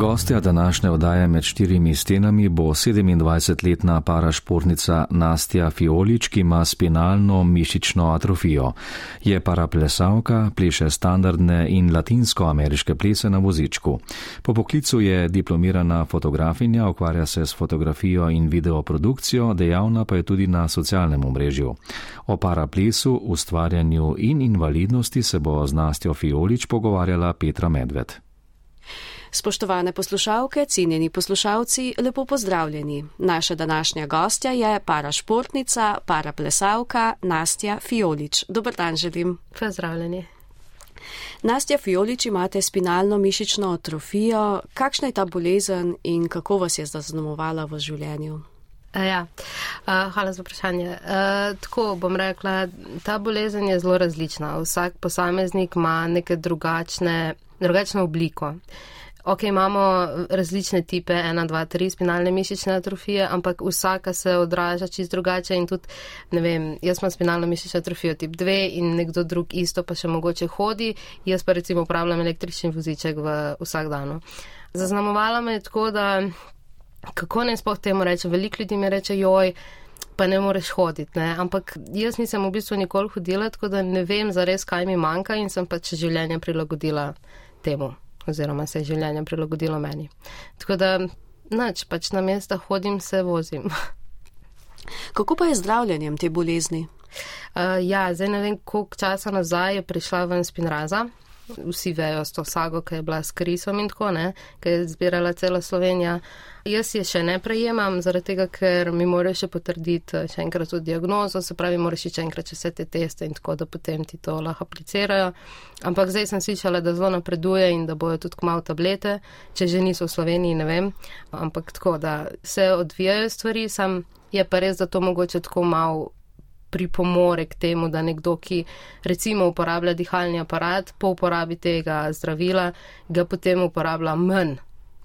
Gostja današnje oddaje med štirimi stenami bo 27-letna parašportnica Nastja Fiolič, ki ima spinalno mišično atrofijo. Je paraplesavka, pleše standardne in latinsko-ameriške plese na vozičku. Po poklicu je diplomirana fotografinja, ukvarja se s fotografijo in videoprodukcijo, dejavna pa je tudi na socialnem omrežju. O paraplesu, ustvarjanju in invalidnosti se bo z Nastjo Fiolič pogovarjala Petra Medved. Spoštovane poslušalke, cenjeni poslušalci, lepo pozdravljeni. Naša današnja gostja je parašportnica, paraplesavka Nastja Fiolič. Dobr dan želim. Pozdravljeni. Nastja Fiolič, imate spinalno mišično atrofijo. Kakšna je ta bolezen in kako vas je zaznamovala v življenju? Ja, hvala za vprašanje. Tako bom rekla, ta bolezen je zelo različna. Vsak posameznik ima neke drugačne, drugačno obliko. Ok, imamo različne tipe 1, 2, 3 spinalne mišične atrofije, ampak vsaka se odraža čist drugače in tudi, ne vem, jaz imam spinalno mišično atrofijo tip 2 in nekdo drug isto pa še mogoče hodi, jaz pa recimo upravljam električni voziček v vsak dan. Zaznamovala me je tako, da kako ne spoh temu reče, veliko ljudi mi reče, joj, pa ne moreš hoditi, ne? ampak jaz nisem v bistvu nikoli hodila, tako da ne vem zares, kaj mi manjka in sem pač življenje prilagodila temu oziroma se je življenje prilagodilo meni. Tako da, nač, pač na mesta hodim, se vozim. Kako pa je zdravljenjem te bolezni? Uh, ja, zdaj ne vem, koliko časa nazaj je prišla ven spinraza. Vsi vejo s to sago, ki je bila s krisom in tako, ne, ki je zbirala cela Slovenija. Jaz je še ne prejemam, zaradi tega, ker mi morajo še potrditi eh, še enkrat to diagnozo, se pravi, moraš še enkrat vse te teste in tako, da potem ti to lahko aplicirajo. Ampak zdaj sem slišala, da zelo napreduje in da bojo tudi kmalo tablete, če že niso v Sloveniji, ne vem. Ampak tako, da se odvijajo stvari, sam je pa res, da to mogoče tako mal pripomore k temu, da nekdo, ki recimo uporablja dihalni aparat, po uporabi tega zdravila, ga potem uporablja manj,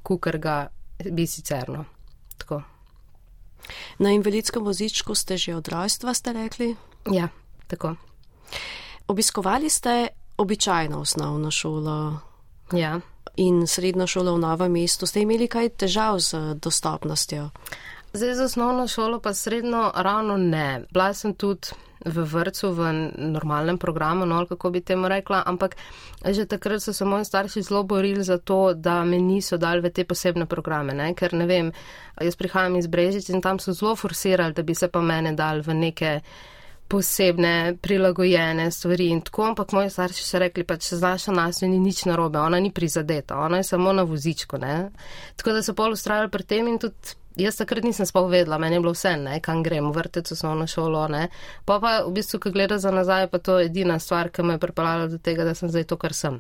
kukar ga bi sicerno. Tako. Na invalidskem vozičku ste že od rojstva, ste rekli? Ja, tako. Obiskovali ste običajno osnovno šolo. Ja. In srednjo šolo v novem mestu. Ste imeli kaj težav z dostopnostjo? Zdaj za osnovno šolo pa srednjo ravno ne. Bila sem tudi v vrtu, v normalnem programu, no, kako bi temu rekla, ampak že takrat so se moji starši zelo borili za to, da me niso dali v te posebne programe, ne? ker ne vem, jaz prihajam iz Brežic in tam so zelo forsirali, da bi se pa mene dali v neke posebne, prilagojene stvari in tako, ampak moji starši so rekli, pa če znaš na nas, ni nič narobe, ona ni prizadeta, ona je samo na vozičku, ne. Tako da so pol ustrajali pri tem in tudi Jaz takrat nisem sploh vedela, meni je bilo vse, ne, kam grem, vrtec, osnovno šolo, ne. Pa pa v bistvu, ko gledam za nazaj, pa to je edina stvar, ki me je pripeljala do tega, da sem zdaj to, kar sem.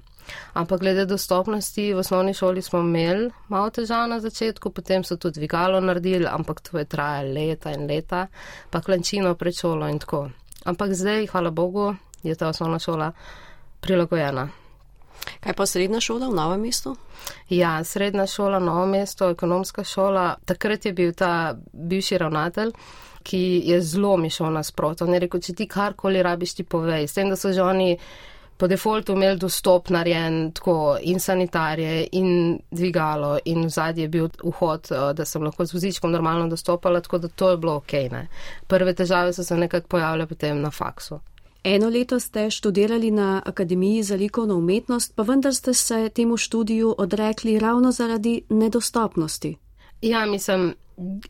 Ampak glede dostopnosti, v osnovni šoli smo imeli malo težav na začetku, potem so tudi dvigalo naredili, ampak to je trajalo leta in leta, pa klančino pred šolo in tako. Ampak zdaj, hvala Bogu, je ta osnovna šola prilagojena. Kaj pa srednja šola v novem mestu? Ja, srednja šola, novo mesto, ekonomska šola. Takrat je bil ta bivši ravnatelj, ki je zelo mi šel nasprotno. On je rekel, če ti karkoli rabiš, ti povej. S tem, da so že oni po defaultu imeli dostop narejen tako in sanitarije in dvigalo in v zadnji je bil vhod, eh, da sem lahko z vozičkom normalno dostopala, tako da to je bilo ok. Ne. Prve težave so se nekako pojavljale potem na faksu. Eno leto ste študirali na Akademiji za likovno umetnost, pa vendar ste se temu študiju odrekli ravno zaradi nedostopnosti. Ja, mislim,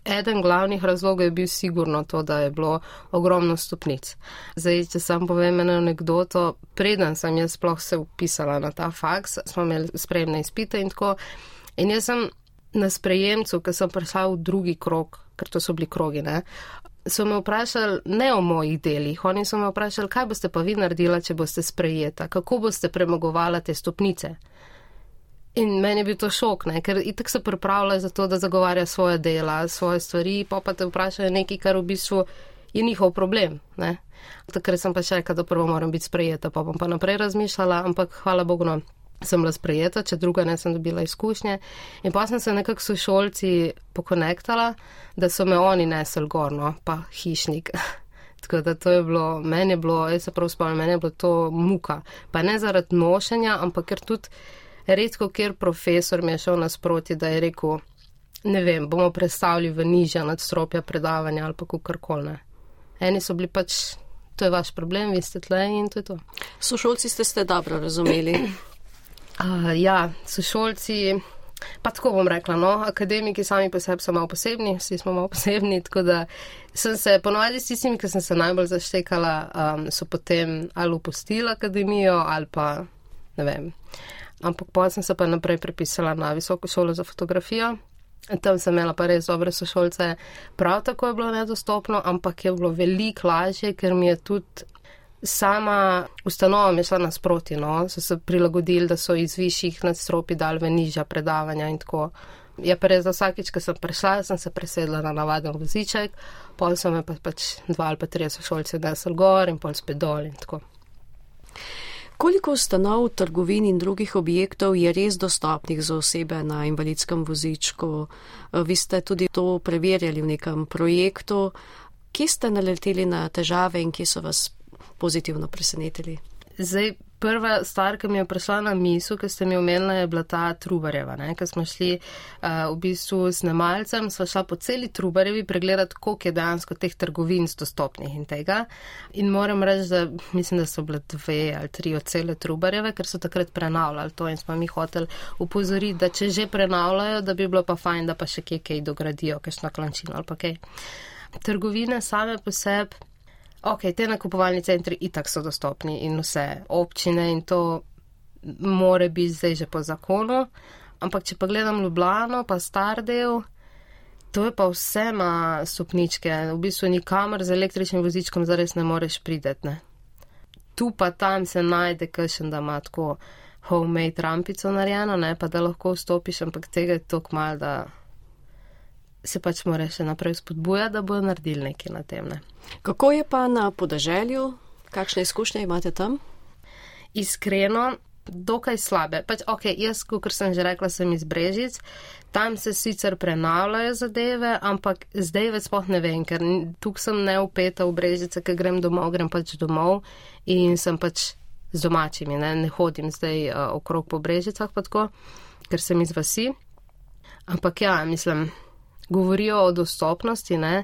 eden glavnih razlogov je bil sigurno to, da je bilo ogromno stopnic. Zdaj, če sam povem eno anegdoto, preden sem jaz sploh se upisala na ta faks, smo imeli spremne izpite in tako. In jaz sem na sprejemcu, ker sem prišla v drugi krok, ker to so bili krogi, ne, so me vprašali ne o mojih delih, oni so me vprašali, kaj boste pa vi naredila, če boste sprejeta, kako boste premagovala te stopnice. In meni je bil to šok, ne? ker itak se pripravlja za to, da zagovarja svoje dela, svoje stvari, pa pa te vprašajo nekaj, kar v bistvu je njihov problem. Ne? Takrat sem pa še rekla, da prvo moram biti sprejeta, pa bom pa naprej razmišljala, ampak hvala Bogu, no, sem bila sprejeta, če druga ne sem dobila izkušnje. In pa sem se nekako s šolci pokonektala, da so me oni nesel gorno, pa hišnik. Tako da to je bilo, meni je bilo, jaz se prav spomnim, meni je bilo to muka. Pa ne zaradi nošenja, ampak ker tudi redko, ker profesor mi je šel nasproti, da je rekel, ne vem, bomo predstavili v nižja nadstropja predavanja ali pa kakorkoli. Eni so bili pač, to je vaš problem, vi ste tle in to je to. Sošolci ste ste dobro razumeli. Uh, ja, sošolci. Pa tako bom rekla, no, akademiki sami po sebi so malo posebni, vsi smo malo posebni, tako da sem se ponovadi s tistimi, ki sem se najbolj zaštekala, um, so potem ali upustili akademijo ali pa ne vem. Ampak potem sem se pa naprej prepisala na visoko šolo za fotografijo. Tam sem imela pa res dobre sošolce, prav tako je bilo nedostopno, ampak je bilo veliko lažje, ker mi je tudi sama ustanova mi šla nasproti, no, so se prilagodili, da so iz višjih nadstropi dal v nižja predavanja in tako. Je pa res, da vsakič, ko sem prišla, sem se presedla na navaden voziček, pol so me pa pač dva ali pa tri sošolce desel gor in pol spet dol in tako. Koliko ustanov, trgovin in drugih objektov je res dostopnih za osebe na invalidskem vozičku? Vi ste tudi to preverjali v nekem projektu. Kje ste naleteli na težave in kje so vas pozitivno presenetili? Zdaj, prva stvar, ki mi je prišla na misel, ki ste mi omenili, je bila ta Trubarjeva. Ker smo šli uh, v bistvu s nemalcem, smo šla po celi Trubarjevi pregledati, koliko je dejansko teh trgovin dostopnih in tega. In moram reči, da mislim, da so bile dve ali tri od cele Trubarjeve, ker so takrat prenavljali to in smo mi hoteli upozoriti, da če že prenavljajo, da bi bilo pa fajn, da pa še kje kaj dogradijo, kakšno klančino ali pa kaj. Trgovine same po sebi ok, te nakupovalni centri itak so dostopni in vse občine in to more biti zdaj že po zakonu. Ampak, če pa gledam Ljubljano, pa star del, to je pa vse na stopničke. V bistvu nikamor z električnim vozičkom zares ne moreš prideti. Ne? Tu pa tam se najde kakšen, da ima tako homemade rampico narejeno, ne pa da lahko vstopiš, ampak tega je tako mal, da se pač mora še naprej spodbujati, da bodo naredili nekaj na tem. Ne. Kako je pa na podeželju, kakšne izkušnje imate tam? Iskreno, dokaj slabe. Pač, ok, jaz, kot sem že rekla, sem iz Brežic, tam se sicer prenavljajo zadeve, ampak zdaj več spoh ne vem, ker tukaj sem neupeta v Brežice, ker grem domov, grem pač domov in sem pač z domačimi, ne, ne hodim zdaj uh, okrog po Brežicah, pa tako, ker sem iz vasi. Ampak ja, mislim, govorijo o dostopnosti, ne?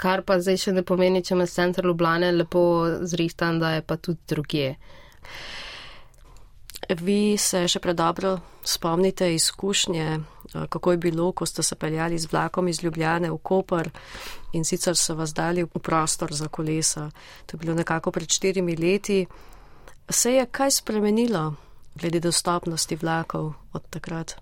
kar pa zdaj še ne pomeni, če ima center Ljubljane lepo zrihtan, da je pa tudi druge. Vi se še predobro spomnite izkušnje, eh, kako je bilo, ko ste se peljali z vlakom iz Ljubljane v Koper in sicer so vas dali v prostor za kolesa. To je bilo nekako pred štirimi leti. Se je kaj spremenilo glede dostopnosti vlakov od takrat?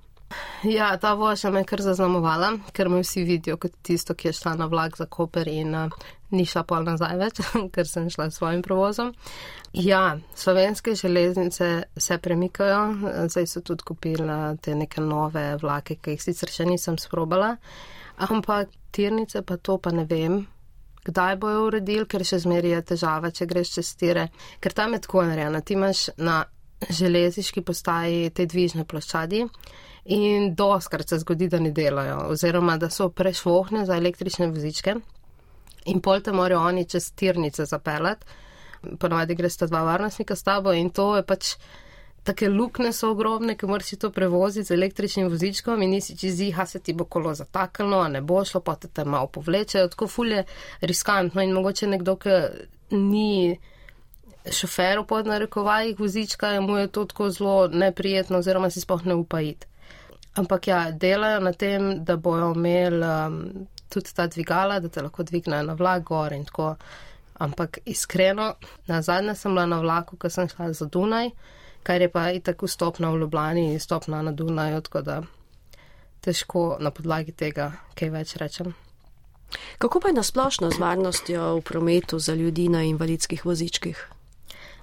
Ja, ta vožnja me je kar zaznamovala, ker me vsi vidijo kot tisto, ki je šla na vlak za Koper in uh, ni šla pol nazaj več, ker sem šla s svojim provozom. Ja, slovenske železnice se premikajo, zdaj so tudi kupili te neke nove vlake, ki jih sicer še nisem sprobala, ampak tirnice pa to pa ne vem. Kdaj bojo uredili, ker še zmeri je težava, če greš čez tire, ker tam je tako narejeno. Ti imaš na železniški postaji te dvižne ploščadi, in doskrat se zgodi, da ne delajo, oziroma da so prešvohne za električne vozičke in pol te morajo oni čez tirnice zapeljati. Ponovadi gre sta dva varnostnika s tabo in to je pač. Take lukne so ogromne, ki moraš to prevoziti z električnim vozičkom in nisi čez jih, a se ti bo kolo zataknilo, a ne bo šlo, pa te malo povlečejo, tako fulje riskantno in mogoče nekdo, ki ni šofer v podnarekovajih vozička, mu je to tako zelo neprijetno oziroma si spoh ne upajiti. Ampak ja, delajo na tem, da bojo imeli um, tudi ta dvigala, da te lahko dvignejo na vlak gor in tako. Ampak iskreno, na zadnje sem bila na vlaku, ko sem šla za Dunaj, kar je pa i tako stopna v Ljubljani in stopna na Dunaju, tako da težko na podlagi tega kaj več rečem. Kako pa je nasplošno z varnostjo v prometu za ljudi na invalidskih vozičkih?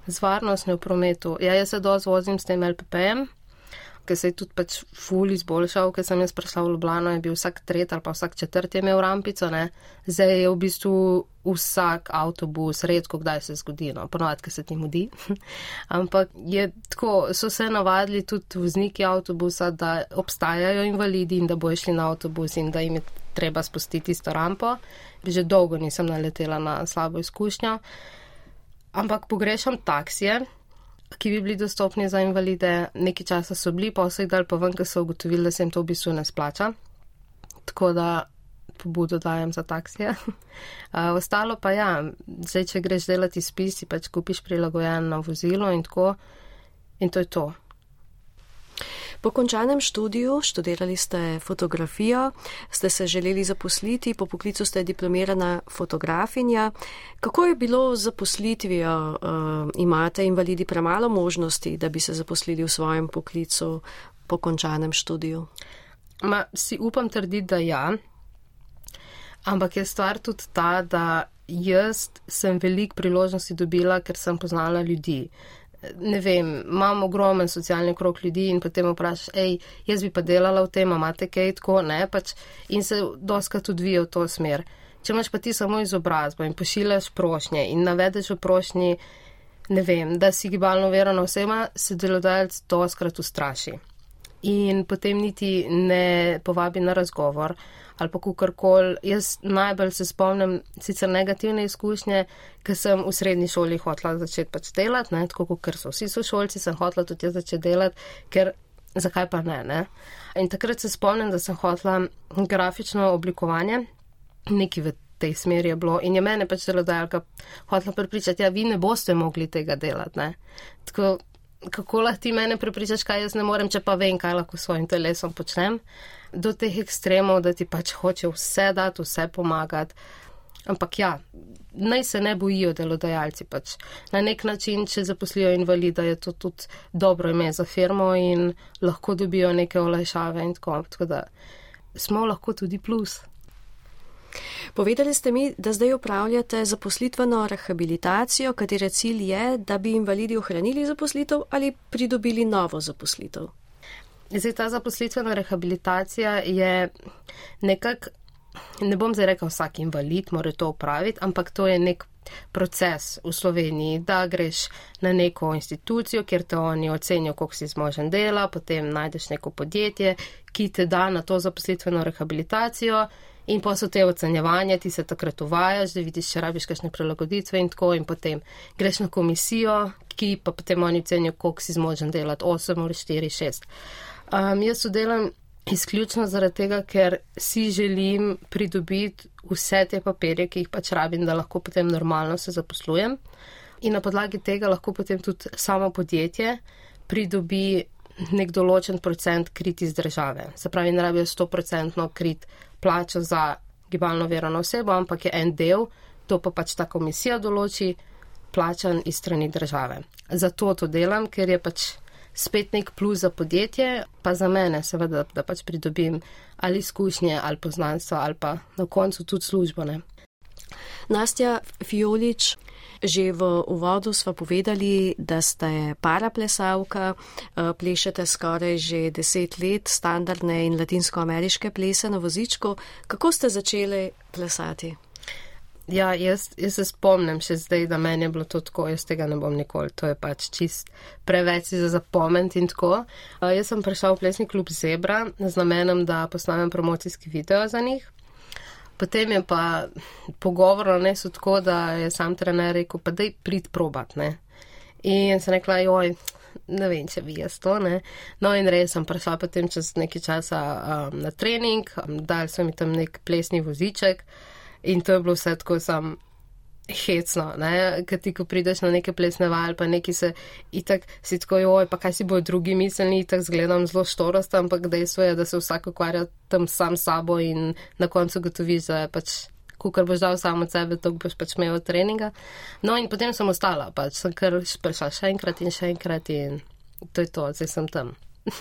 Z varnostjo v prometu. Ja, jaz se doz vozim s tem LPP-jem ker se je tudi pač ful izboljšal, ker sem jaz prišla v Ljubljano, je bil vsak tret ali pa vsak četrt je imel rampico, ne. Zdaj je v bistvu vsak avtobus, redko kdaj se zgodi, no, ponovadi, ker se ti mudi. Ampak je tako, so se navadili tudi vozniki avtobusa, da obstajajo invalidi in da bojo šli na avtobus in da jim je treba spustiti isto rampo. Že dolgo nisem naletela na slabo izkušnjo. Ampak pogrešam taksije, ki bi bili dostopni za invalide. Nekaj časa so bili, pa vse dal pa ven, ker so ugotovili, da se jim to v bistvu ne splača. Tako da pobudo dajem za taksije. Uh, ostalo pa ja, zdaj, če greš delati spis, si pač kupiš prilagojeno vozilo in tako. In to je to. Po končanem študiju, študirali ste fotografijo, ste se želeli zaposliti, po poklicu ste diplomirana fotografinja. Kako je bilo z zaposlitvijo? Uh, imate invalidi premalo možnosti, da bi se zaposlili v svojem poklicu po končanem študiju? Ma, si upam trditi, da ja. Ampak je stvar tudi ta, da jaz sem velik priložnosti dobila, ker sem poznala ljudi ne vem, imam ogromen socialni krok ljudi in potem vprašaš, hej, jaz bi pa delala v tem, imate kaj tako, ne, pač in se doskrat odvija v to smer. Če imaš pa ti samo izobrazbo in pošiljaš prošnje in navedeš v prošnji, ne vem, da si gibalno verano oseba, se delodajalec doskrat ustraši. In potem niti ne povabi na razgovor ali pa kakorkoli. Jaz najbolj se spomnim sicer negativne izkušnje, ker sem v srednji šoli hotela začeti pač delati, ne, tako kot so vsi sošolci, sem hotela tudi jaz začeti delati, ker zakaj pa ne, ne. In takrat se spomnim, da sem hotela grafično oblikovanje, neki v tej smeri je bilo in je mene pač delodajalka hotela prepričati, ja, vi ne boste mogli tega delati, ne. Tako, kako lahko ti mene prepričaš, kaj jaz ne morem, če pa vem, kaj lahko s svojim telesom počnem do teh ekstremov, da ti pač hoče vse dati, vse pomagati. Ampak ja, naj se ne bojijo delodajalci. Pač. Na nek način, če zaposlijo invalida, je to tudi dobro ime za firmo in lahko dobijo neke olajšave in tako. Tako da smo lahko tudi plus. Povedali ste mi, da zdaj upravljate zaposlitveno rehabilitacijo, katere cilj je, da bi invalidi ohranili zaposlitev ali pridobili novo zaposlitev. Zdaj, ta zaposlitvena rehabilitacija je nekako, ne bom zdaj rekel, vsak invalid mora to upraviti, ampak to je nek proces v Sloveniji, da greš na neko institucijo, kjer te oni ocenijo, koliko si zmožen dela, potem najdeš neko podjetje, ki te da na to zaposlitveno rehabilitacijo. In pa so te ocenjevanja, ti se takrat uvajaš, da vidiš, če rabiš kakšne prilagoditve in tako, in potem greš na komisijo, ki pa potem oni ocenijo, koliko si zmožen delati, 8 ali 4, 6. Um, jaz sodelam izključno zaradi tega, ker si želim pridobiti vse te papirje, ki jih pač rabim, da lahko potem normalno se zaposlujem. In na podlagi tega lahko potem tudi samo podjetje pridobi nek določen procent krit iz države. Se pravi, ne rabijo 100% krit plačo za gibalno verano osebo, ampak je en del, to pa pač ta komisija določi, plačan iz strani države. Zato to delam, ker je pač spet nek plus za podjetje, pa za mene, seveda, da, da pač pridobim ali izkušnje, ali poznanstvo, ali pa na koncu tudi službo. Ne. Nastja Fiolič, že v uvodu smo povedali, da ste paraplesalka, eh, plešete skoraj že deset let standardne in latinskoameriške plese na vozičku. Kako ste začeli plesati? Ja, jaz, jaz se spomnim še zdaj, da meni je bilo to tako, jaz tega ne bom nikoli, to je pač čist preveč za zapomniti in tako. Uh, jaz sem prišel v plesni klub Zebra z namenom, da posnamem promocijski video za njih. Potem je pa pogovor ne so tako, da je sam trener rekel, pa daj prid probat, ne. In sem rekla, joj, ne vem, če bi jaz to, ne. No in res sem prišla potem čez nekaj časa um, na trening, um, dali so mi tam nek plesni voziček. In to je bilo vse tako sam hecno, ker ti, ko prideš na neke plesne val, pa neki se itak si tako, oj, pa kaj si bojo drugi mislili, itak zgledam zelo štorost, ampak dejstvo je, da se vsak ukvarja tam sam sabo in na koncu gotoviš, da je pač, kukar boš dal samo od sebe, to boš pač imel od treninga. No in potem sem ostala, pač sem kar prišla še enkrat in še enkrat in to je to, zdaj sem tam.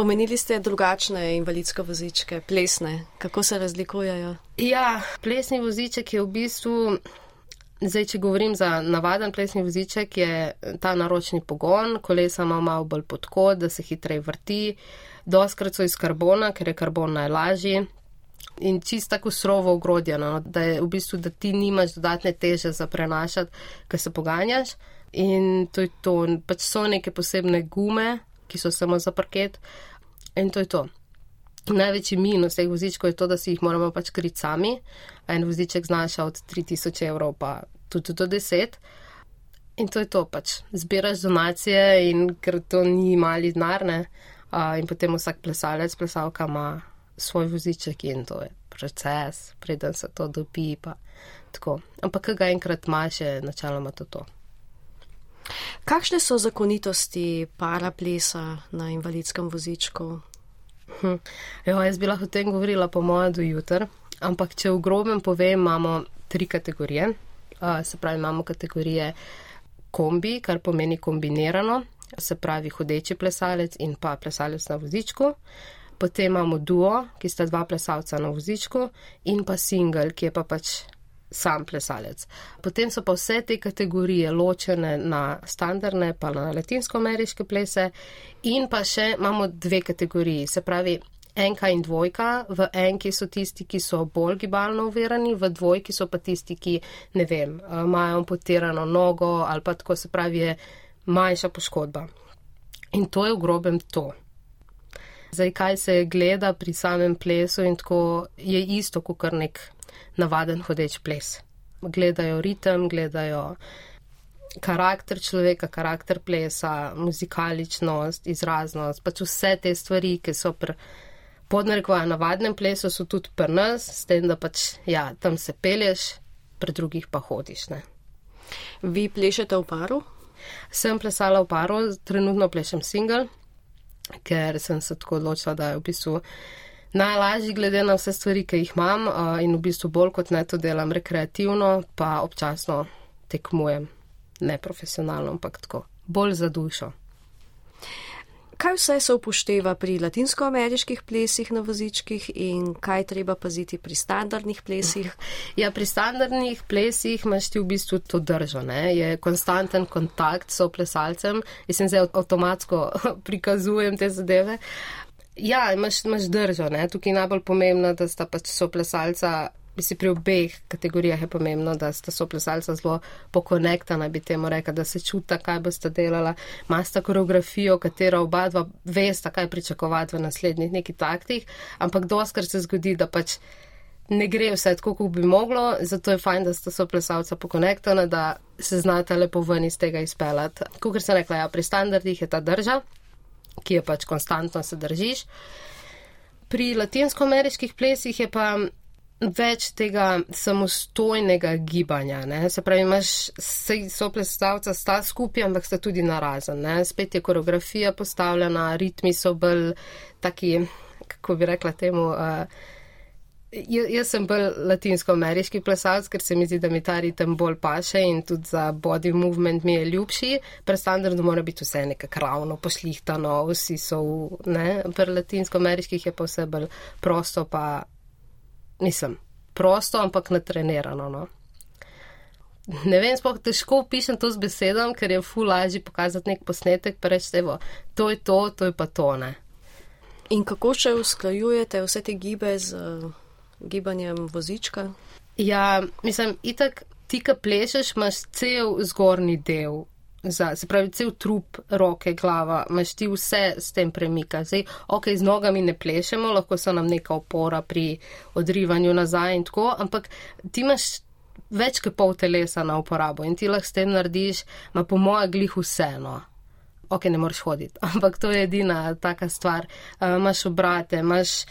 Omenili ste drugačne invalidske vozičke, plesne. Kako se razlikujejo? Ja, plesni voziček je v bistvu Zdaj, če govorim za navaden plesni voziček, je ta naročni pogon, kolesa ima malo bolj podkod, da se hitreje vrti, doskrat so iz karbona, ker je karbon najlažji. In čist tako surovo ogrodjeno, da je v bistvu, da ti nimaš dodatne teže za prenašati, ker se poganjaš. In to je to. Pač so neke posebne gume, ki so samo za parket. In to je to. Največji minus teh vozičkov je to, da si jih moramo pač kriti sami. En voziček znaša od 3000 evrov pa tudi do 10. In to je to pač. Zbiraš donacije in ker to ni mali denarne. Uh, in potem vsak plesalec, plesalka ima svoj voziček in to je proces, preden se to dobi. Ampak, ki ga enkrat imaš, je načeloma to. to. Kakšne so zakonitosti paraplesa na invalidskem vozičku? Hm. Jo, jaz bi lahko o tem govorila po mojem do jutra, ampak če v grobem povem, imamo tri kategorije. Uh, se pravi, imamo kategorije kombi, kar pomeni kombinirano, se pravi hodeči plesalec in pa plesalec na vozičku. Potem imamo duo, ki sta dva plesalca na vozičku, in pa single, ki je pa pač sam plesalec. Potem so pa vse te kategorije ločene na standardne, pa na latinsko-ameriške plese, in pa še imamo dve kategoriji, se pravi. Enka in dvojka, v enki so tisti, ki so bolj gibalno uverani, v dvojki so pa tisti, ki, ne vem, imajo amputirano nogo ali pa tako se pravi, je manjša poškodba. In to je v grobem to. Zdaj, kaj se gleda pri samem plesu in tako je isto, kot kar nek navaden hodeč ples. Gledajo ritem, gledajo karakter človeka, karakter plesa, muzikaličnost, izraznost, pač vse te stvari, ki so pri podnarekovajo navadnem plesu, so tudi pri nas, s tem, da pač ja, tam se pelješ, pri drugih pa hodiš. Ne. Vi plešete v paru? Sem plesala v paru, trenutno plešem single, ker sem se tako odločila, da je v bistvu najlažji, glede na vse stvari, ki jih imam uh, in v bistvu bolj kot ne to delam rekreativno, pa občasno tekmujem, ne profesionalno, ampak tako, bolj za dušo. Kaj vse se upošteva pri latinskoameriških plesih na vozičkih in kaj treba paziti pri standardnih plesih? Ja, pri standardnih plesih imaš ti v bistvu to držo, ne? je konstanten kontakt s plesalcem. Jaz sem zdaj avtomatsko prikazujem te zadeve. Ja, imaš, imaš držo, ne? tukaj je najbolj pomembno, da sta pač soplesalca. Mislim, pri obeh kategorijah je pomembno, da sta soplesalca zelo pokonektana, bi temu rekla, da se čuta, kaj boste delala. Masta koreografijo, katero oba dva vesta, kaj pričakovati v naslednjih nekih taktih, ampak doskrat se zgodi, da pač ne gre vse tako, kot bi moglo, zato je fajn, da sta soplesalca pokonektana, da se znata lepo ven iz tega izpeljati. Kot sem rekla, ja, pri standardih je ta drža ki je pač konstantno se držiš. Pri latinsko-ameriških plesih je pa več tega samostojnega gibanja. Ne? Se pravi, imaš so plesalca, sta skupaj, ampak sta tudi narazen. Ne? Spet je koreografija postavljena, ritmi so bolj taki, kako bi rekla temu. Uh, Jaz sem bolj latinsko-ameriški plesalec, ker se mi zdi, da mi ta ritem bolj paše in tudi za body movement mi je ljubši. Pri standardu mora biti vse nekako ravno, pošlihtano, vsi so v, ne, pri latinsko-ameriških je pa vse bolj prosto, pa nisem prosto, ampak natrenirano. No. Ne vem, spoh težko pišem to z besedom, ker je ful lažje pokazati nek posnetek, pa reči, evo, to je to, to je pa to, ne. In kako še usklajujete vse te gibe z. Uh gibanjem vozička? Ja, mislim, itak ti, ki plešeš, imaš cel zgornji del. Za, se pravi, cel trup, roke, glava, imaš ti vse s tem premika. Zdaj, ok, z nogami ne plešemo, lahko so nam neka opora pri odrivanju nazaj in tako, ampak ti imaš več kot pol telesa na uporabo in ti lahko s tem narediš, ma po mojem glih vseeno. Ok, ne moreš hoditi, ampak to je edina taka stvar. Uh, imaš obrate, imaš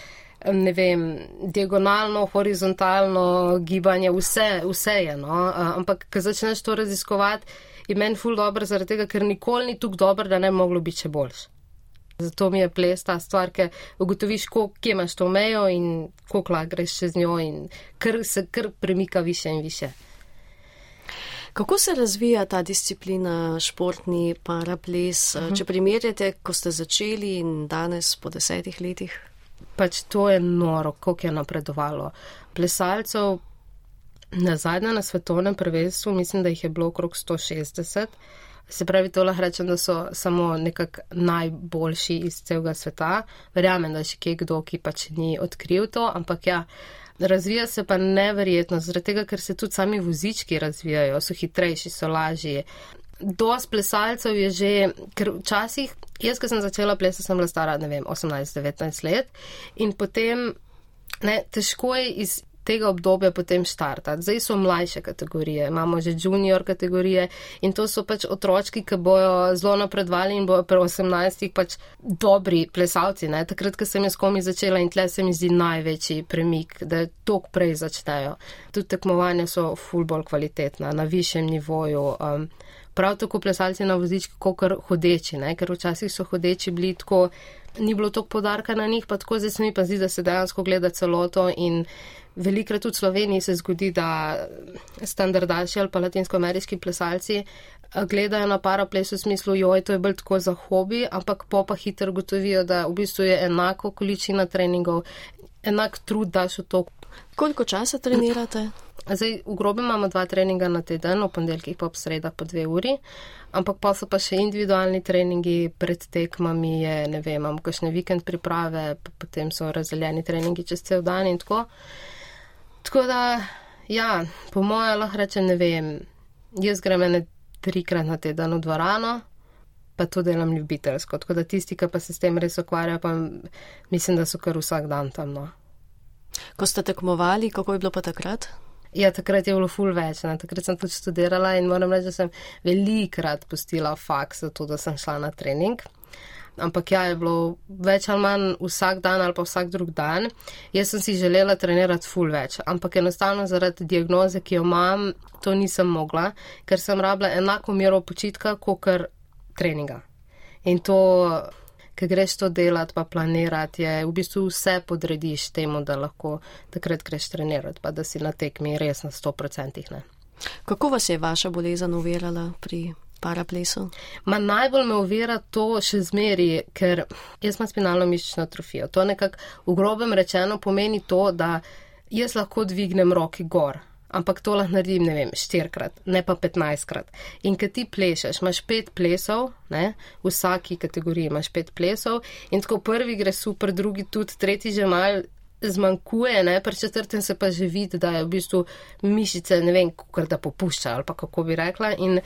ne vem, diagonalno, horizontalno gibanje, vse, vse je. No? Ampak, ko začneš to raziskovati, je meni ful dobro, zaradi tega, ker nikoli ni tako dobro, da ne bi moglo biti še boljš. Zato mi je ples ta stvar, ker ugotoviš, kje imaš to mejo in koliko lahko greš čez njo in kar se kar premika više in više. Kako se razvija ta disciplina, športni paraples, uh -huh. če primerjate, ko ste začeli in danes po desetih letih? Pač to je noro, koliko je napredovalo. Plesalcev Na zadnje na svetovnem prvenstvu mislim, da jih je bilo okrog 160. Se pravi, to lahko rečem, da so samo nekako najboljši iz celega sveta. Verjamem, da je še kje kdo, ki pač ni odkril to, ampak ja, razvija se pa neverjetno, zaradi tega, ker se tudi sami vozički razvijajo, so hitrejši, so lažji. Dost plesalcev je že, ker včasih, jaz, ko sem začela plesati, sem bila stara, ne vem, 18-19 let in potem, ne, težko je iz tega obdobja potem štartati. Zdaj so mlajše kategorije, imamo že junior kategorije in to so pač otročki, ki bojo zelo napredvali in bojo pri 18 pač dobri plesalci. Ne? Takrat, ko sem jaz komi začela in tle se mi zdi največji premik, da tok prej začnejo. Tudi tekmovanja so ful bolj kvalitetna, na višjem nivoju. Um, prav tako plesalci na vozički, kot hodeči, ne? ker včasih so hodeči bili tako. Ni bilo toliko podarka na njih, pa tako zdaj se mi pa zdi, da se dejansko gleda celoto in Velikrat v Sloveniji se zgodi, da standardaši ali pa latinskoameriški plesalci eh, gledajo na paraples v smislu, joj, to je bolj tako za hobi, ampak po pa hitro gotovijo, da v bistvu je enako količina treningov, enak trud daš v to. Koliko časa trenirate? Zdaj, v grobi imamo dva treninga na teden, v ponedeljkih pa ob sredah po dve uri, ampak pa so pa še individualni treningi pred tekmami, je, ne vem, imamo kakšne vikend priprave, potem so razdeljeni treningi čez cel dan in tako. Tako da, ja, po mojem lahko rečem, ne vem, jaz grem ene trikrat na teden v dvorano, pa to delam ljubiteljsko. Tako da tisti, ki pa se s tem res ukvarjajo, pa mislim, da so kar vsak dan tam. No. Ko ste tekmovali, kako je bilo pa takrat? Ja, takrat je bilo ful več. Ne? Takrat sem tudi študirala in moram reči, da sem velikrat pustila faks za to, da sem šla na trening ampak ja, je bilo več ali manj vsak dan ali pa vsak drug dan. Jaz sem si želela trenirati ful več, ampak enostavno zaradi diagnoze, ki jo imam, to nisem mogla, ker sem rabila enako mero počitka, kot kar treninga. In to, ker greš to delati, pa planirati, je v bistvu vse podrediš temu, da lahko takrat greš trenirati, pa da si na tekmi res na 100%. Ne. Kako vas je vaša bolezen uverala pri paraplesu? Ma najbolj me uvira to še zmeri, ker jaz imam spinalno mišično atrofijo. To nekako v grobem rečeno pomeni to, da jaz lahko dvignem roki gor. Ampak to lahko naredim, ne vem, štirikrat, ne pa petnajstkrat. In kad ti plešeš, imaš pet plesov, ne, v vsaki kategoriji imaš pet plesov in tako prvi gre super, drugi tudi, tretji že mal zmanjkuje, ne, pri četrtem se pa že vidi, da je v bistvu mišice, ne vem, kako da popušča ali pa kako bi rekla. In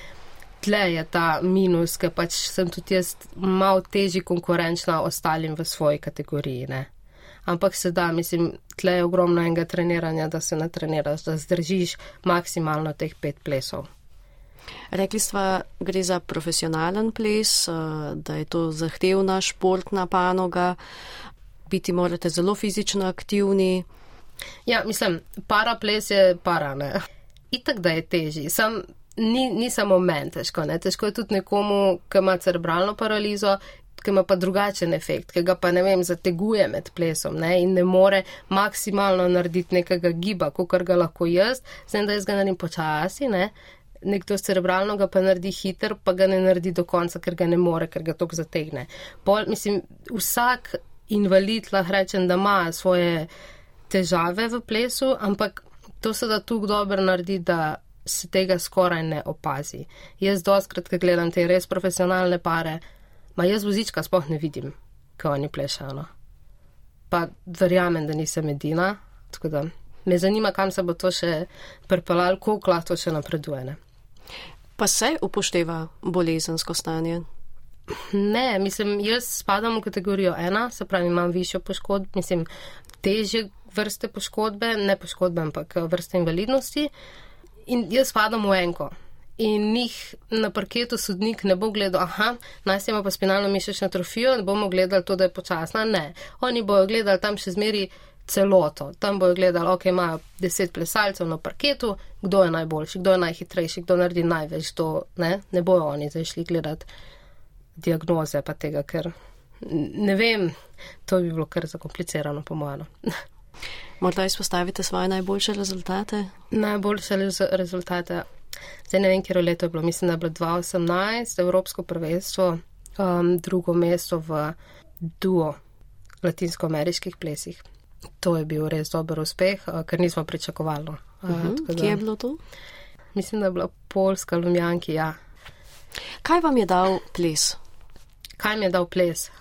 tle je ta minus, ker pač sem tudi jaz malo težji konkurenčna ostalim v svoji kategoriji. Ne. Ampak se da, mislim, tle je ogromno enega treniranja, da se natreniraš, da zdržiš maksimalno teh pet plesov. Rekli smo, gre za profesionalen ples, eh, da je to zahtevna športna panoga, biti morate zelo fizično aktivni. Ja, mislim, para ples je para, ne. Itak, da je težji. Sam ni, ni samo meni težko, ne? težko je tudi nekomu, ki ima cerebralno paralizo, ki ima pa drugačen efekt, ki ga pa ne vem, zateguje med plesom ne? in ne more maksimalno narediti nekega giba, kot ga lahko jaz, zdaj da jaz ga naredim počasi, ne? nekdo cerebralno ga pa naredi hiter, pa ga ne naredi do konca, ker ga ne more, ker ga tok zategne. Pol, mislim, vsak invalid lahko rečem, da ima svoje težave v plesu, ampak to se da tukaj dobro naredi, da se tega skoraj ne opazi. Jaz doskrat, ko gledam te res profesionalne pare, ma jaz vozička sploh ne vidim, ko oni plešajo. No. Pa verjamem, da nisem edina, tako da me zanima, kam se bo to še pripeljalo, koliko lahko to še napreduje. Ne. Pa se upošteva bolezensko stanje? Ne, mislim, jaz spadam v kategorijo ena, se pravi, imam višjo poškodbo, mislim, težje vrste poškodbe, ne poškodbe, ampak vrste invalidnosti. In jaz padam v enko. In njih na parketu sodnik ne bo gledal, aha, naj se ima pa spinalno mišično atrofijo, ne bomo gledali to, da je počasna. Ne, oni bojo gledali tam še zmeri celoto. Tam bojo gledali, ok, imajo deset plesalcev na parketu, kdo je najboljši, kdo je najhitrejši, kdo naredi največ. To, ne? ne bojo oni zdaj šli gledati diagnoze pa tega, ker ne vem, to bi bilo kar zakomplicirano, po mojem. Morda izpostavite svoje najboljše rezultate? Najboljše rezultate. Zdaj ne vem, kje leto je bilo. Mislim, da je bilo 2018 Evropsko prvenstvo, um, drugo mesto v duo latinsko-ameriških plesih. To je bil res dober uspeh, ker nismo pričakovali. Uh -huh. Mhm. Kje je bilo to? Mislim, da je bila Poljska, Lumjanki, ja. Kaj vam je dal ples? Kaj mi je dal ples?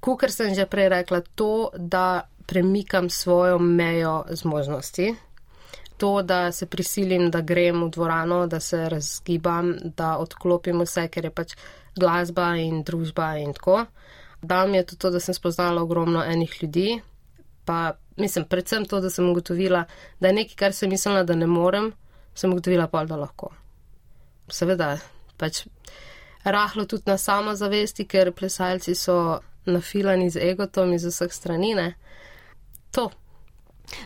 Kukor sem že prej rekla, to, da premikam svojo mejo zmožnosti, to, da se prisilim, da grem v dvorano, da se razgibam, da odklopim vse, ker je pač glasba in družba in tako. Dal mi je tudi to, da sem spoznala ogromno enih ljudi, pa mislim, predvsem to, da sem ugotovila, da je nekaj, kar sem mislila, da ne morem, sem ugotovila pa, da lahko. Seveda, pač rahlo tudi na samozavesti, ker plesalci so nafilani z egotom iz vseh stranine. To.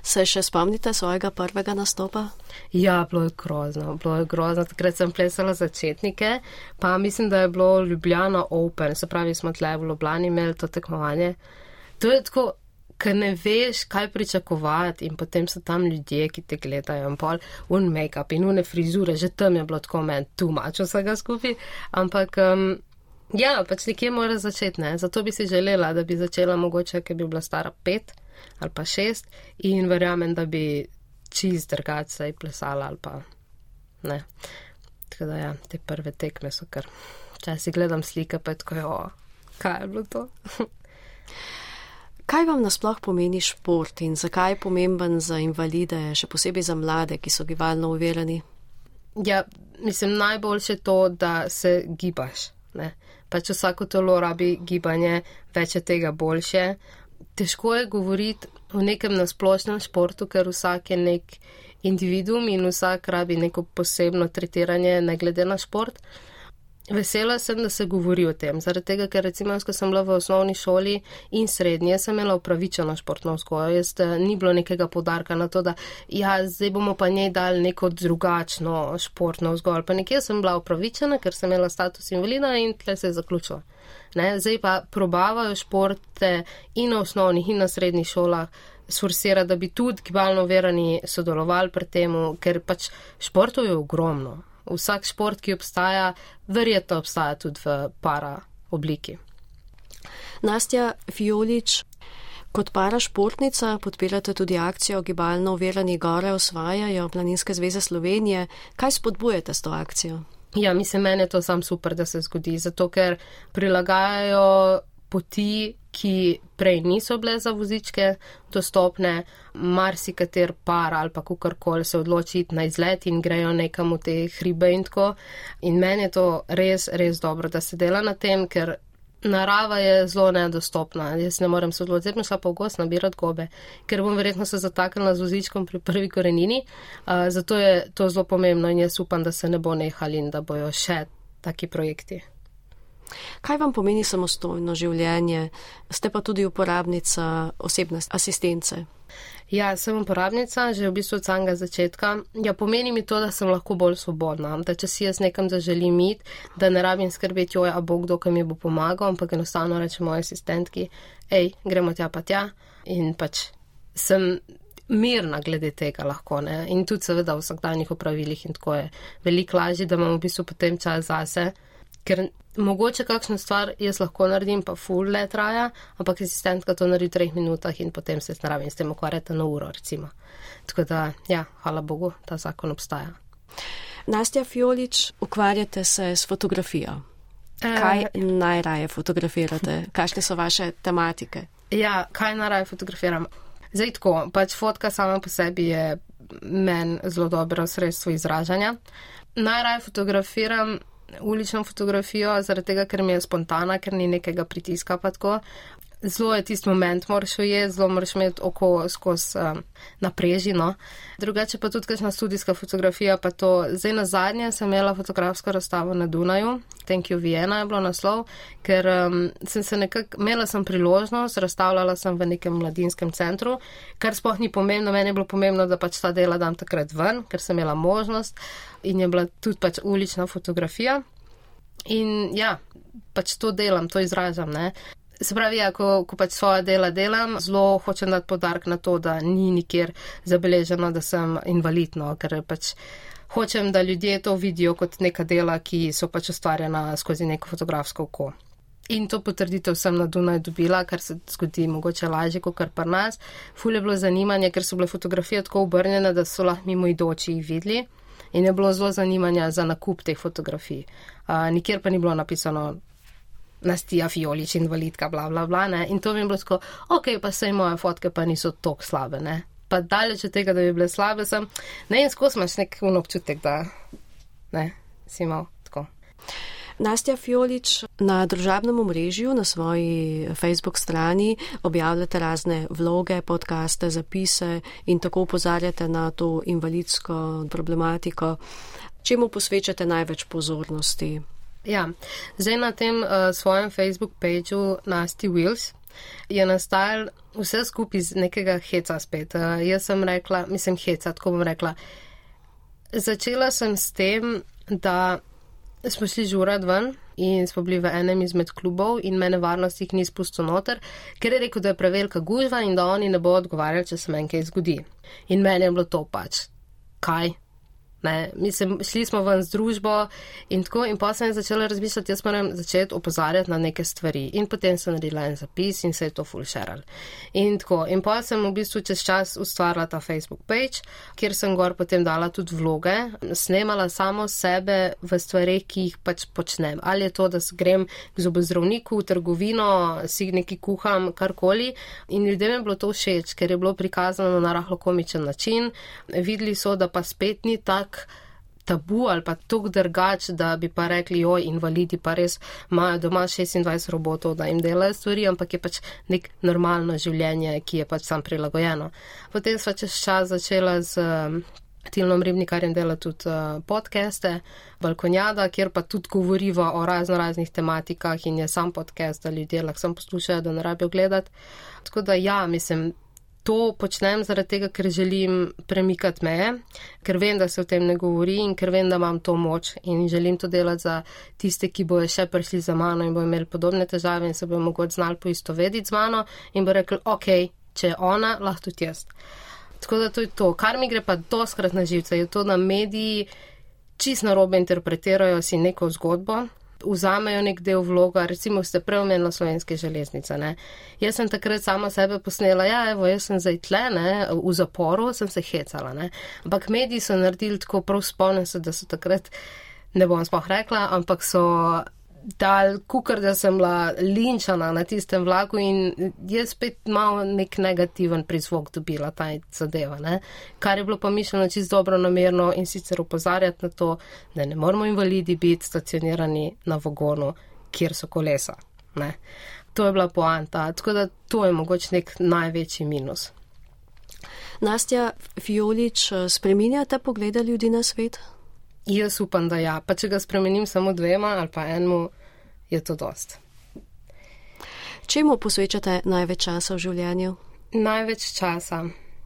Se še spomnite svojega prvega nastopa? Ja, bilo je grozno, bilo je grozno. Takrat sem plesala začetnike, pa mislim, da je bilo Ljubljana Open, se pravi, smo tle v Ljubljani imeli to tekmovanje. To je tako, ker ne veš, kaj pričakovati, in potem so tam ljudje, ki te gledajo, in pol un make-up in une frizure, že tam je bilo tako meni tu mač vsega skupaj. Ampak, um, ja, pač nekje mora začeti, ne? Zato bi si želela, da bi začela mogoče, ker bi bila stara pet ali pa šest in verjamem, da bi čist drgace plesala ali pa ne. Tako da ja, te prve tekme so kar. Če si gledam slike, pa je tako, o, kaj je bilo to? Kaj vam nasploh pomeni šport in zakaj je pomemben za invalide, še posebej za mlade, ki so gibalno uvereni? Ja, mislim, najboljše je to, da se gibaš. Ne? Pač vsako telo rabi gibanje, več je tega boljše. Težko je govoriti o nekem nasplošnem športu, ker vsak je nek individuum in vsak rabi neko posebno tretiranje, ne glede na šport. Vesela sem, da se govori o tem, zaradi tega, ker recimo, ko sem bila v osnovni šoli in srednje, sem imela upravičeno športno vzgojo. Jaz eh, ni bilo nekega podarka na to, da ja, zdaj bomo pa njej dali neko drugačno športno vzgojo. Pa nekje sem bila upravičena, ker sem imela status invalida in tle se je zaključila. Ne, zdaj pa probavajo športe in na osnovnih in na srednjih šolah sforsira, da bi tudi gibalno verani sodelovali pri tem, ker pač športov je ogromno vsak šport, ki obstaja, verjetno obstaja tudi v para obliki. Nastja Fiolič, kot para športnica podpirate tudi akcijo Gibalno uverani gore osvajajo Planinske zveze Slovenije. Kaj spodbujate s to akcijo? Ja, mislim, meni je to sam super, da se zgodi, zato ker prilagajajo poti, ki prej niso bile za vozičke dostopne, marsikater par ali pa kakorkoli se odloči na izlet in grejo nekam v te hribe in tako. In meni je to res, res dobro, da se dela na tem, ker narava je zelo nedostopna. Jaz ne morem se odločiti, zdaj pa v gost nabirati gobe, ker bom verjetno se zataknila z vozičkom pri prvi korenini. Uh, zato je to zelo pomembno in jaz upam, da se ne bo nehali in da bojo še taki projekti. Kaj vam pomeni samostojno življenje? Ste pa tudi uporabnica osebne asistence. Ja, sem uporabnica že v bistvu od samega začetka. Ja, pomeni mi to, da sem lahko bolj svobodna, da če si jaz nekam zaželim iti, da ne rabim skrbeti, oj, a bo kdo, ki mi bo pomagal, ampak enostavno rečem moji asistentki, hej, gremo tja pa tja in pač sem mirna glede tega lahko ne. In tudi seveda v vsakdanjih upravilih in tako je veliko lažje, da imam v bistvu potem čas zase ker mogoče kakšno stvar jaz lahko naredim, pa full le traja, ampak asistentka to naredi v treh minutah in potem se s naravim s tem ukvarjate na uro, recimo. Tako da, ja, hvala Bogu, ta zakon obstaja. Nastja Fiolič, ukvarjate se s fotografijo. Eh, kaj e, najraje fotografirate? Kakšne so vaše tematike? Ja, kaj najraje fotografiram? Zdaj tako, pač fotka sama po sebi je meni zelo dobro sredstvo izražanja. Najraje fotografiram ulično fotografijo, zaradi tega, ker mi je spontana, ker ni nekega pritiska pa tako. Zelo je tisti moment, moraš ujeti, zelo moraš imeti oko skozi um, naprežino. Drugače pa tudi kakšna studijska fotografija, pa to zdaj na zadnje sem imela fotografsko razstavo na Dunaju, Thank you Vienna je bilo naslov, ker um, sem se nekako, imela sem priložnost, razstavljala sem v nekem mladinskem centru, kar sploh ni pomembno, meni je bilo pomembno, da pač ta dela dam takrat ven, ker sem imela možnost in je bila tudi pač ulična fotografija. In ja, pač to delam, to izražam, ne. Se pravi, ja, ko, ko pač svoje dela delam, zelo hočem dati podarek na to, da ni nikjer zabeleženo, da sem invalidno, ker pač hočem, da ljudje to vidijo kot neka dela, ki so pač ustvarjena skozi neko fotografsko oko. In to potrditev sem na Dunaju dobila, kar se zgodi mogoče lažje, kot kar pri nas. Ful je bilo zanimanje, ker so bile fotografije tako obrnjene, da so lahko mimo idoči jih videli. In je bilo zelo zanimanja za nakup teh fotografij. Uh, nikjer pa ni bilo napisano Nastija Fiolič, invalidka, bla, bla, bla. Ne? In to je bilo tako, ok, pa sej moje fotke pa niso tako slabe. Ne? Pa daleč od tega, da bi bile slabe, sem. Ne, in skozi imaš nek občutek, da ne, si imel tako. Nastja Fiolič na družabnem omrežju, na svoji Facebook strani objavljate razne vloge, podkaste, zapise in tako upozarjate na to invalidsko problematiko. Čemu posvečate največ pozornosti? Ja, zdaj na tem uh, svojem Facebook pageu Nasty Wheels je nastajal vse skupaj iz nekega heca spet. Uh, jaz sem rekla, mislim heca, tako bom rekla. Začela sem s tem, da smo šli žurat ven in smo bili v enem izmed klubov in mene varnost jih ni spustil noter, ker je rekel, da je prevelika gužva in da oni ne bo odgovarjali, če se meni kaj zgodi. In meni je bilo to pač. Kaj? Ne, mislim, šli smo ven z družbo in tako, in pa sem začela razmišljati, jaz moram začeti opozarjati na neke stvari. In potem sem naredila en zapis in se je to fulšeral. In tako, in pa sem v bistvu čez čas ustvarila ta Facebook page, kjer sem gor potem dala tudi vloge, snemala samo sebe v stvari, ki jih pač počnem. Ali je to, da grem k zobozdravniku, v trgovino, si neki kuham, karkoli. In ljudem je bilo to všeč, ker je bilo prikazano na rahlo komičen način. Videli so, da pa spet ni tak tabu ali pa tok drugač, da bi pa rekli, oj, invalidi pa res imajo doma 26 robotov, da jim delajo stvari, ampak je pač nek normalno življenje, ki je pač sam prilagojeno. Potem sva čez čas začela z. Tilnom Ribnikarjem dela tudi uh, podcaste, Balkonjada, kjer pa tudi govoriva o razno raznih tematikah in je sam podcast, da ljudje lahko sam poslušajo, da ne rabijo gledati. Tako da ja, mislim, to počnem zaradi tega, ker želim premikati meje, ker vem, da se o tem ne govori in ker vem, da imam to moč in želim to delati za tiste, ki bojo še prišli za mano in bojo imeli podobne težave in se bojo mogoče znali poistovediti z mano in bo rekli, ok, če je ona, lahko tudi jaz. Tako da to je to. Kar mi gre pa doskrat na živce, je to, da mediji čist narobe interpretirajo si neko zgodbo, vzamejo nek del vloga, recimo ste preomenili slovenske železnice. Ne? Jaz sem takrat sama sebe posnela, ja, evo, jaz sem zdaj tle, ne? v zaporu sem se hecala. Ne? Ampak mediji so naredili tako, prav spomnim se, da so takrat, ne bom spoh rekla, ampak so dal, kukar da sem bila linčana na tistem vlaku in je spet malo nek negativen prizvok dobila ta zadeva, ne? kar je bilo pa mišljeno čisto dobro namerno in sicer upozarjati na to, da ne moramo invalidi biti stacionirani na vagonu, kjer so kolesa. Ne? To je bila poanta, tako da to je mogoče nek največji minus. Nastja Fiolič, spreminjate poglede ljudi na svet? Jaz upam, da ja. Pa če ga spremenim samo dvema ali pa enemu, je to dost. Čemu posvečate največ časa v življenju? Največ časa.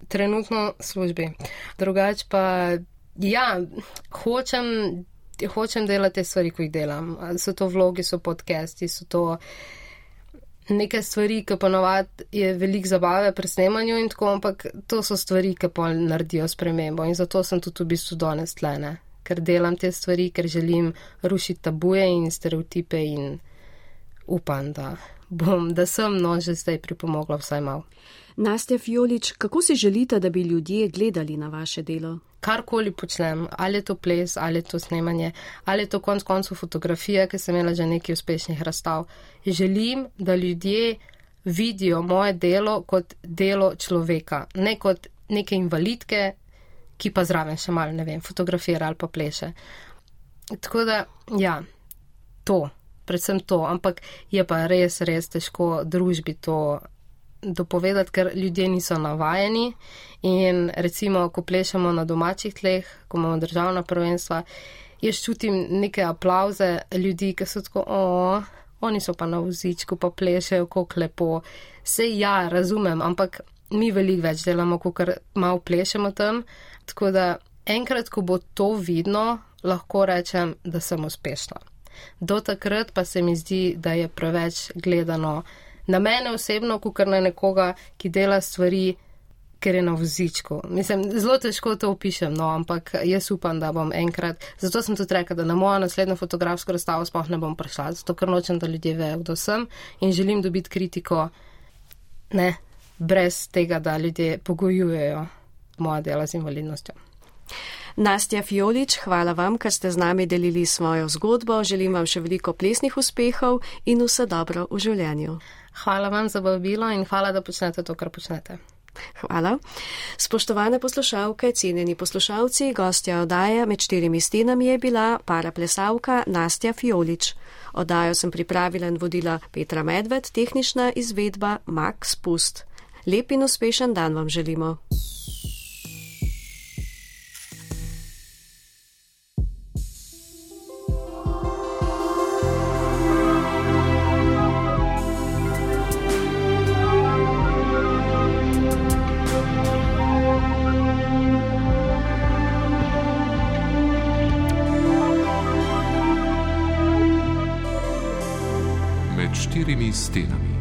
Trenutno službi. Drugač pa, ja, hočem, hočem delati te stvari, ko jih delam. So to vlogi, so podcasti, so to neke stvari, ki ponovadi je velik zabave pri snemanju in tako, ampak to so stvari, ki pa naredijo spremembo in zato sem tudi v bistvu danes tlene ker delam te stvari, ker želim rušiti tabuje in stereotipe in upam, da bom, da sem no že zdaj pripomogla vsaj mal. Nastja Fiolič, kako si želite, da bi ljudje gledali na vaše delo? Karkoli počnem, ali je to ples, ali je to snemanje, ali je to konc koncu fotografija, ker sem imela že nekaj uspešnih razstav. Želim, da ljudje vidijo moje delo kot delo človeka, ne kot neke invalidke, ki pa zraven še malo, ne vem, fotografira ali pa pleše. Tako da, ja, to, predvsem to, ampak je pa res, res težko družbi to dopovedati, ker ljudje niso navajeni in recimo, ko plešemo na domačih tleh, ko imamo državna prvenstva, jaz čutim neke aplauze ljudi, ki so tako, o, oni so pa na vozičku, pa plešejo, kako lepo. Sej ja, razumem, ampak mi veliko več delamo, kot malo plešemo tam. Tako da enkrat, ko bo to vidno, lahko rečem, da sem uspešna. Do takrat pa se mi zdi, da je preveč gledano na mene osebno, kot na nekoga, ki dela stvari ker je na vozičku. Mislim, zelo težko to opišem, no, ampak jaz upam, da bom enkrat. Zato sem tudi rekel, da na mojo naslednjo fotografsko razstavo sploh ne bom prišla, zato ker nočem, da ljudje vejo, kdo sem in želim dobiti kritiko, ne, brez tega, da ljudje pogojujejo moja dela z invalidnostjo. Nastja Fiolič, hvala vam, ker ste z nami delili svojo zgodbo. Želim vam še veliko plesnih uspehov in vse dobro v življenju. Hvala vam za vabilo in hvala, da počnete to, kar počnete. Hvala. Spoštovane poslušalke, cenjeni poslušalci, gostja odaje med štirimi stenami je bila paraplesavka Nastja Fiolič. Odajo sem pripravila in vodila Petra Medved, tehnična izvedba Max Pust. Lep in uspešen dan vam želimo. štirimi stenami.